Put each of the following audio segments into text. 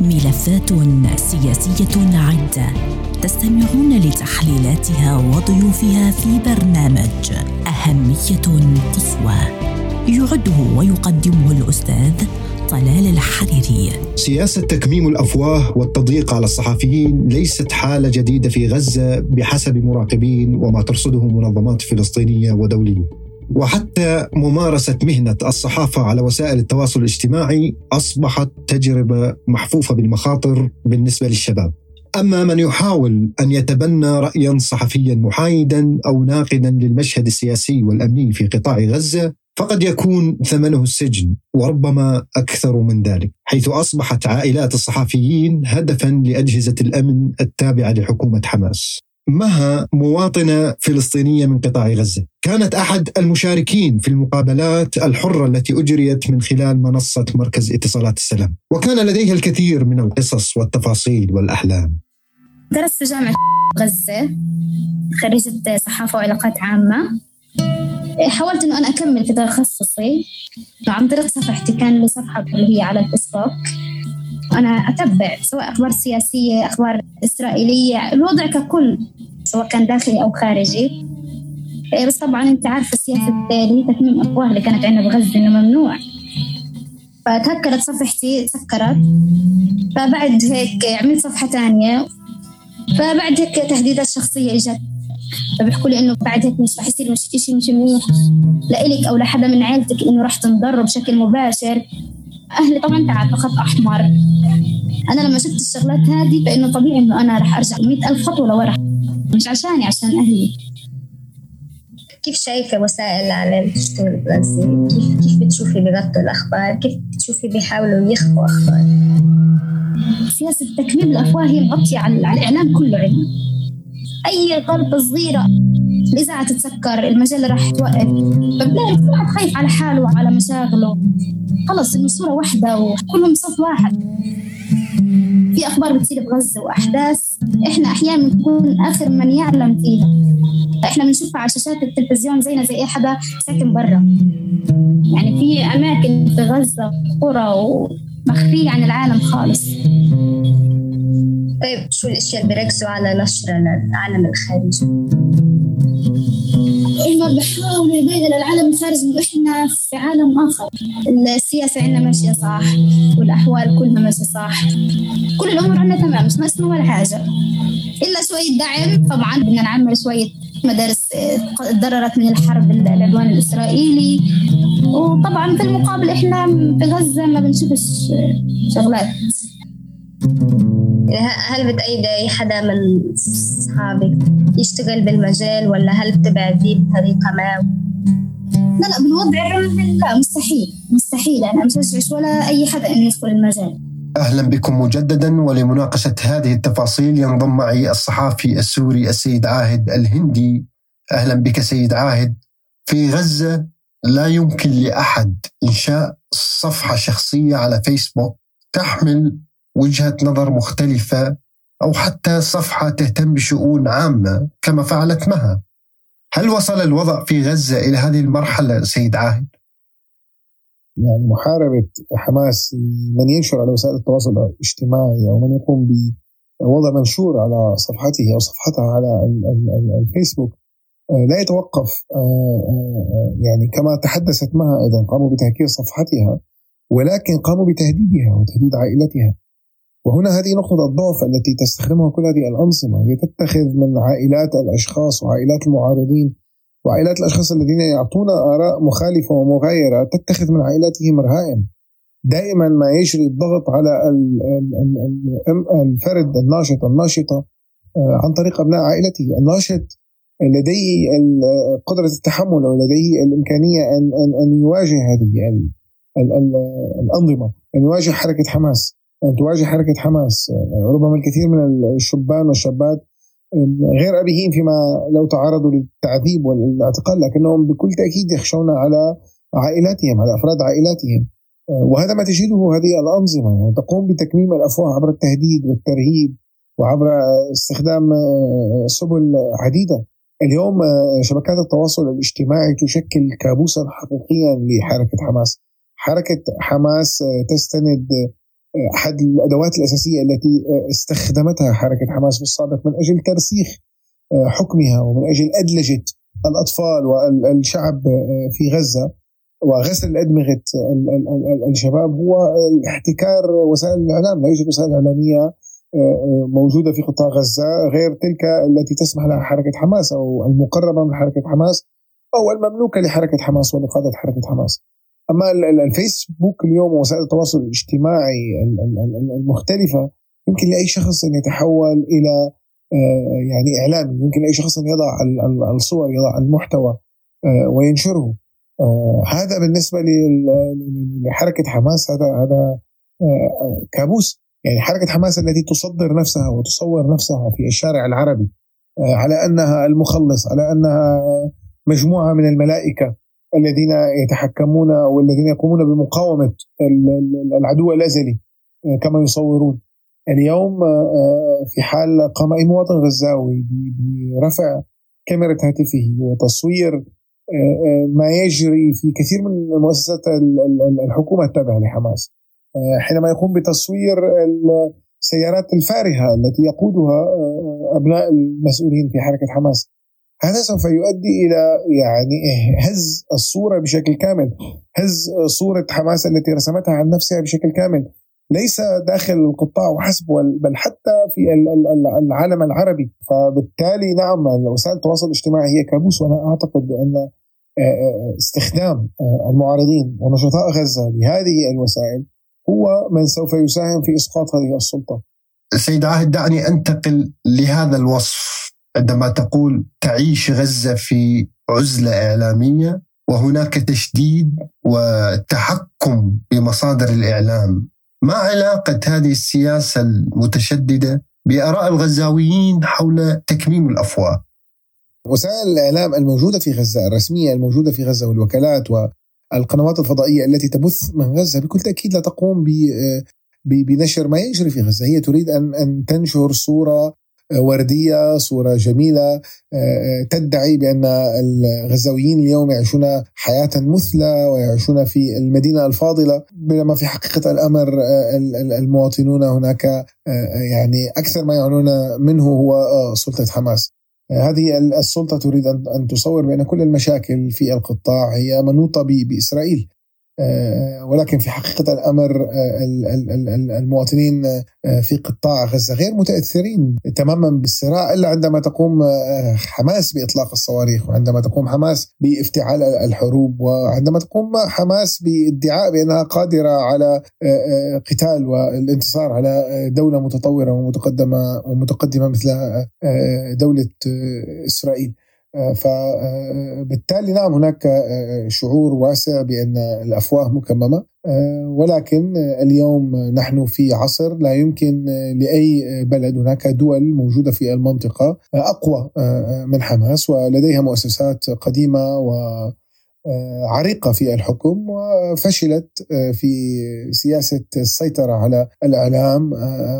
ملفات سياسية عدة تستمعون لتحليلاتها وضيوفها في برنامج أهمية قصوى يعده ويقدمه الأستاذ طلال الحريري. سياسة تكميم الأفواه والتضييق على الصحفيين ليست حالة جديدة في غزة بحسب مراقبين وما ترصده منظمات فلسطينية ودولية. وحتى ممارسة مهنة الصحافة على وسائل التواصل الاجتماعي أصبحت تجربة محفوفة بالمخاطر بالنسبة للشباب أما من يحاول أن يتبنى رأيا صحفيا محايدا أو ناقدا للمشهد السياسي والأمني في قطاع غزة فقد يكون ثمنه السجن وربما أكثر من ذلك، حيث أصبحت عائلات الصحفيين هدفا لأجهزة الأمن التابعة لحكومة حماس. مها مواطنة فلسطينية من قطاع غزة، كانت أحد المشاركين في المقابلات الحرة التي أجريت من خلال منصة مركز اتصالات السلام، وكان لديها الكثير من القصص والتفاصيل والأحلام. درست في جامعة غزة خريجة صحافة وعلاقات إيه، حاولت إنه أنا أكمل في تخصصي. عن طريق صفحتي كان لي صفحه اللي هي على الفيسبوك. أنا أتبع سواء أخبار سياسية أخبار إسرائيلية. الوضع ككل سواء كان داخلي أو خارجي. إيه، بس طبعا أنت عارفة سياسه اللي هي تكميم افواه اللي كانت عندنا بغزة إنه ممنوع. فتهكرت صفحتي تسكرت فبعد هيك عملت صفحة ثانية فبعد هيك تهديدات شخصية إجت. فبيحكوا لي إنه بعد هيك مش رح يصير مش شيء مش منيح. لإلك أو لحدا من عيلتك إنه رح تنضر بشكل مباشر. أهلي طبعا تعب خط أحمر. أنا لما شفت الشغلات هذه فإنه طبيعي إنه أنا رح أرجع مئة ألف خطوة لورا. مش عشاني عشان أهلي كيف شايفة وسائل الإعلام تشتغل بغزة؟ كيف كيف بتشوفي بغطوا الأخبار؟ كيف بتشوفي بيحاولوا يخفوا أخبار؟ سياسة تكميم الأفواه هي مغطية على الإعلام كله علم أي غلطة صغيرة الاذاعه تتسكر المجلة راح توقف فبلاقي كل واحد خايف على حاله وعلى مشاغله خلص المسورة واحدة وكلهم صوت واحد في أخبار بتصير بغزه وأحداث إحنا أحيانا بنكون آخر من يعلم فيها. إحنا بنشوفها على شاشات التلفزيون زينا زي أي حدا ساكن برا. يعني في أماكن في غزة قرى ومخفية عن العالم خالص. طيب شو الأشياء اللي بيركزوا على نشرها للعالم الخارجي؟ هم بيحاولوا يبينوا للعالم الخارجي إنه إحنا في عالم آخر. السياسة عندنا ماشية صح والأحوال كلها ماشية صح. كل الأمور عندنا تمام مش ناقصنا ولا حاجة. إلا شوية دعم طبعا بدنا نعمل شوية مدارس تضررت من الحرب العدوان الإسرائيلي. وطبعا في المقابل إحنا في غزة ما بنشوفش شغلات. هل بتأيد أي حدا من أصحابك يشتغل بالمجال ولا هل بتبعديه بطريقة ما؟ لا لا بالوضع الراهن لا مستحيل مستحيل. أنا مشجعش ولا أي حدا إنه يدخل المجال. أهلا بكم مجددا ولمناقشة هذه التفاصيل ينضم معي الصحافي السوري السيد عاهد الهندي. أهلا بك سيد عاهد. في غزة لا يمكن لأحد إنشاء صفحة شخصية على فيسبوك تحمل وجهة نظر مختلفة أو حتى صفحة تهتم بشؤون عامة كما فعلت مها هل وصل الوضع في غزة إلى هذه المرحلة سيد عاهد؟ يعني محاربة حماس من ينشر على وسائل التواصل الاجتماعي أو من يقوم بوضع منشور على صفحته أو صفحتها على الفيسبوك آه، لا يتوقف آه، آه، يعني كما تحدثت معها أيضا قاموا بتهكير صفحتها ولكن قاموا بتهديدها وتهديد عائلتها وهنا هذه نقطة الضعف التي تستخدمها كل هذه الأنظمة. هي تتخذ من عائلات الأشخاص وعائلات المعارضين وعائلات الأشخاص الذين يعطون آراء مخالفة ومغايرة تتخذ من عائلاتهم رهائن. دائما ما يجري الضغط على الفرد الناشط الناشطة آه، عن طريق أبناء عائلته. الناشط لديه قدرة التحمل أو لديه الإمكانية أن أن يواجه هذه الأنظمة أن يواجه حركة حماس. أن تواجه حركة حماس. ربما الكثير من الشبان والشابات غير أبيهين فيما لو تعرضوا للتعذيب والاعتقال لكنهم بكل تأكيد يخشون على عائلاتهم على أفراد عائلاتهم. وهذا ما تجده هذه الأنظمة يعني تقوم بتكميم الأفواه عبر التهديد والترهيب وعبر استخدام سبل عديدة. اليوم شبكات التواصل الاجتماعي تشكل كابوسا حقيقيا لحركة حماس. حركة حماس تستند أحد الأدوات الأساسية التي استخدمتها حركة حماس في السابق من أجل ترسيخ حكمها ومن أجل أدلجة الأطفال والشعب في غزة وغسل الأدمغة الشباب هو احتكار وسائل الإعلام، لا يوجد وسائل إعلامية موجودة في قطاع غزة غير تلك التي تسمح لها حركة حماس أو المقربة من حركة حماس أو المملوكة لحركة حماس ولقاده حركة حماس. أما الفيسبوك اليوم ووسائل التواصل الاجتماعي المختلفة يمكن لأي شخص أن يتحول إلى آه، يعني إعلامي يمكن لأي شخص أن يضع الصور يضع المحتوى آه، وينشره. آه، هذا بالنسبة لحركة حماس هذا هذا كابوس. يعني حركة حماس التي تصدر نفسها وتصور نفسها في الشارع العربي على أنها المخلص على أنها مجموعة من الملائكة. الذين يتحكمون والذين يقومون بمقاومة العدو الأزلي كما يصورون. اليوم في حال قام اي مواطن غزاوي برفع كاميرا هاتفه وتصوير ما يجري في كثير من مؤسسات الحكومة التابعة لحماس. حينما يقوم بتصوير السيارات الفارهة التي يقودها أبناء المسؤولين في حركة حماس هذا سوف يؤدي إلى يعني هز الصورة بشكل كامل هز صورة حماس التي رسمتها عن نفسها بشكل كامل. ليس داخل القطاع وحسب بل حتى في العالم العربي. فبالتالي نعم وسائل التواصل الاجتماعي هي كابوس وأنا أعتقد بأن آه، آه، استخدام آه، المعارضين ونشطاء غزة لهذه الوسائل هو من سوف يساهم في إسقاط هذه السلطة. سيد عاهد دعني أنتقل لهذا الوصف. عندما تقول تعيش غزة في عزلة إعلامية وهناك تشديد وتحكم بمصادر الإعلام ما علاقة هذه السياسة المتشددة بآراء الغزاويين حول تكميم الأفواه؟ وسائل الإعلام الموجودة في غزة الرسمية الموجودة في غزة والوكالات والقنوات الفضائية التي تبث من غزة بكل تأكيد لا تقوم بنشر ما يجري في غزة هي تريد أن أن تنشر صورة وردية صورة جميلة آه، آه، تدعي بأن الغزاويين اليوم يعيشون حياة مثلى ويعيشون في المدينة الفاضلة. بينما في حقيقة الأمر آه، المواطنون هناك يعني أكثر ما يعنون منه هو سلطة حماس. هذه السلطة تريد ان تصور بأن كل المشاكل في القطاع هي منوطة بإسرائيل. آه، ولكن في حقيقة الأمر آه، المواطنين آه، في قطاع غزة غير متأثرين تماما بالصراع إلا عندما تقوم حماس بإطلاق الصواريخ وعندما تقوم حماس بافتعال الحروب وعندما تقوم حماس بادعاء بأنها قادرة على قتال والانتصار على دولة متطورة ومتقدمة ومتقدمة مثل دولة إسرائيل. فبالتالي نعم هناك شعور واسع بأن الأفواه مكممة. ولكن اليوم نحن في عصر لا يمكن لأي بلد هناك دول موجودة في المنطقة أقوى من حماس ولديها مؤسسات قديمة و عريقة في الحكم وفشلت في سياسة السيطرة على الإعلام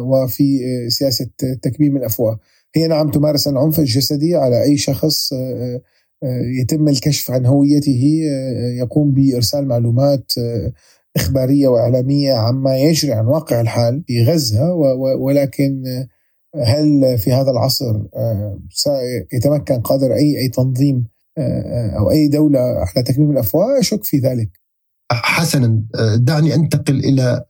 وفي سياسة تكميم الأفواه. هي نعم تمارس العنف الجسدي على أي شخص آه، آه، يتم الكشف عن هويته آه، يقوم بإرسال معلومات إخبارية وإعلامية عما يجري عن واقع الحال في غزة ولكن هل في هذا العصر سيتمكن قادر أي أي تنظيم أو أي دولة على تكميم الأفواه؟ أشك في ذلك. حسنا دعني أنتقل إلى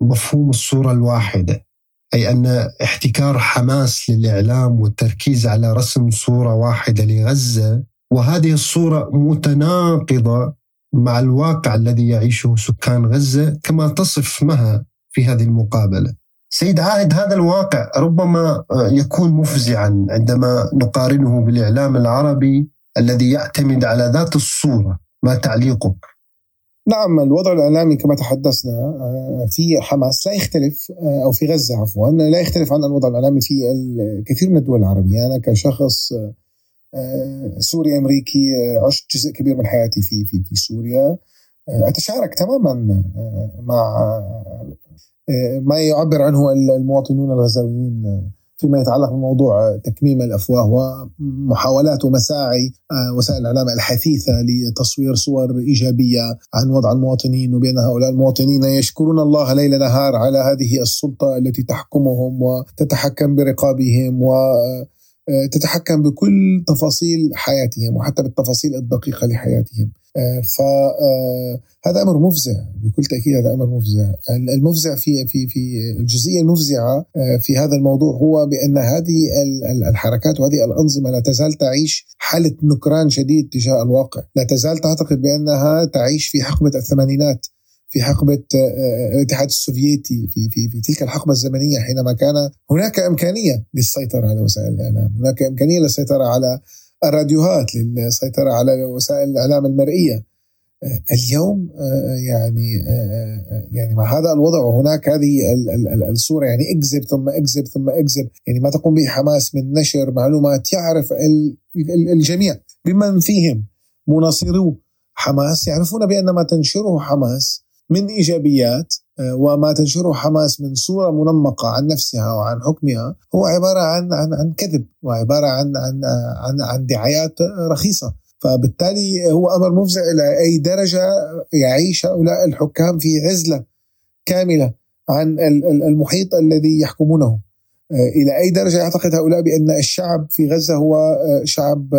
مفهوم الصورة الواحدة. أي أن احتكار حماس للإعلام والتركيز على رسم صورة واحدة لغزة وهذه الصورة متناقضة مع الواقع الذي يعيشه سكان غزة كما تصف مها في هذه المقابلة. سيد عاهد هذا الواقع ربما يكون مفزعا عندما نقارنه بالإعلام العربي الذي يعتمد على ذات الصورة. ما تعليقك؟ نعم الوضع الإعلامي كما تحدثنا آه، في حماس لا يختلف آه، أو في غزة عفوا لا يختلف عن الوضع الإعلامي في الكثير من الدول العربية. أنا كشخص آه، سوري أمريكي عشت جزء كبير من حياتي في في في سوريا. أتشارك تماما مع ما يعبر عنه المواطنون الغزاويين فيما يتعلق بموضوع تكميم الأفواه ومحاولات ومساعي آه، وسائل الإعلام الحثيثة لتصوير صور إيجابية عن وضع المواطنين وبأن هؤلاء المواطنين يشكرون الله ليل نهار على هذه السلطة التي تحكمهم وتتحكم برقابهم و آه، تتحكم بكل تفاصيل حياتهم وحتى بالتفاصيل الدقيقة لحياتهم. فهذا أمر مفزع بكل تأكيد هذا أمر مفزع. المفزع في في في الجزئية المفزعة آه، في هذا الموضوع هو بأن هذه الحركات وهذه الأنظمة لا تزال تعيش حالة نكران شديد تجاه الواقع. لا تزال تعتقد بأنها تعيش في حقبة الثمانينات في حقبة الاتحاد السوفيتي في في في تلك الحقبة الزمنية حينما كان هناك إمكانية للسيطرة على وسائل الإعلام. هناك إمكانية للسيطرة على الراديوهات للسيطرة على وسائل الإعلام المرئية. اليوم يعني يعني مع هذا الوضع وهناك هذه الصورة يعني اكذب ثم اكذب ثم اكذب يعني ما تقوم به حماس من نشر معلومات يعرف الجميع بمن فيهم مناصرو حماس يعرفون بأن ما تنشره حماس. من إيجابيات آه، وما تنشره حماس من صورة منمقة عن نفسها وعن حكمها هو عبارة عن عن عن كذب وعبارة عن عن عن عن دعايات رخيصة. فبالتالي هو أمر مفزع إلى أي درجة يعيش هؤلاء الحكام في عزلة كاملة عن المحيط الذي يحكمونه. آه، إلى أي درجة يعتقد هؤلاء بأن الشعب في غزة هو آه، شعب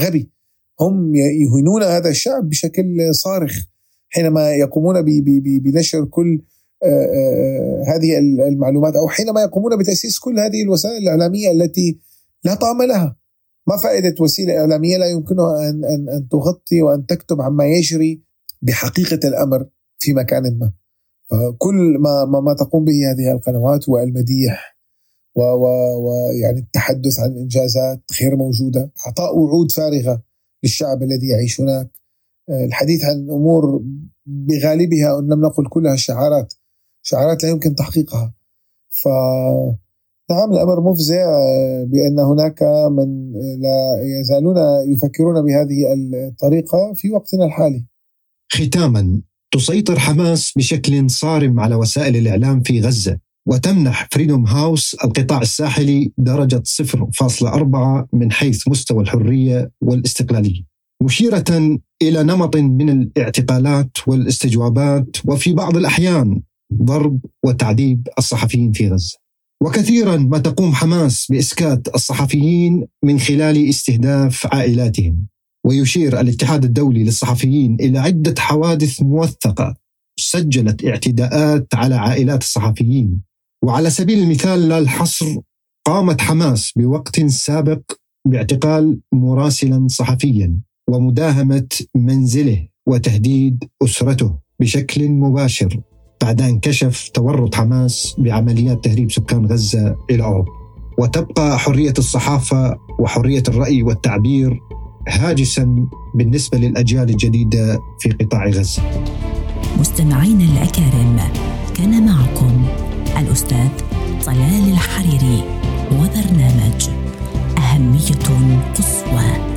غبي. هم يهينون هذا الشعب بشكل صارخ. حينما يقومون بنشر كل آه، آه، هذه المعلومات أو حينما يقومون بتأسيس كل هذه الوسائل الإعلامية التي لا طعم لها. ما فائدة وسيلة إعلامية؟ لا يمكنها ان ان أن تغطي وأن تكتب عما يجري بحقيقة الأمر في مكان ما. فكل ما ما, ما تقوم به هذه القنوات هو المديح ويعني التحدث عن إنجازات غير موجودة اعطاء وعود فارغة للشعب الذي يعيش هناك. الحديث عن أمور بغالبها إن لم نقل كلها شعارات شعارات لا يمكن تحقيقها ف نعم الأمر مفزع بأن هناك من لا يزالون يفكرون بهذه الطريقة في وقتنا الحالي. ختاما تسيطر حماس بشكل صارم على وسائل الإعلام في غزة وتمنح فريدوم هاوس القطاع الساحلي درجة 0.4 من حيث مستوى الحرية والاستقلالية. مشيرة إلى نمط من الاعتقالات والاستجوابات وفي بعض الأحيان ضرب وتعذيب الصحفيين في غزة. وكثيرا ما تقوم حماس بإسكات الصحفيين من خلال استهداف عائلاتهم. ويشير الاتحاد الدولي للصحفيين إلى عدة حوادث موثقة سجلت اعتداءات على عائلات الصحفيين. وعلى سبيل المثال لا الحصر قامت حماس بوقت سابق باعتقال مراسلا صحفيا ومداهمة منزله وتهديد أسرته بشكل مباشر بعد أن كشف تورط حماس بعمليات تهريب سكان غزة إلى أوروبا. وتبقى حرية الصحافة وحرية الرأي والتعبير هاجسا بالنسبة للأجيال الجديدة في قطاع غزة. مستمعينا الأكارم كان معكم الأستاذ طلال الحريري وبرنامج أهمية قصوى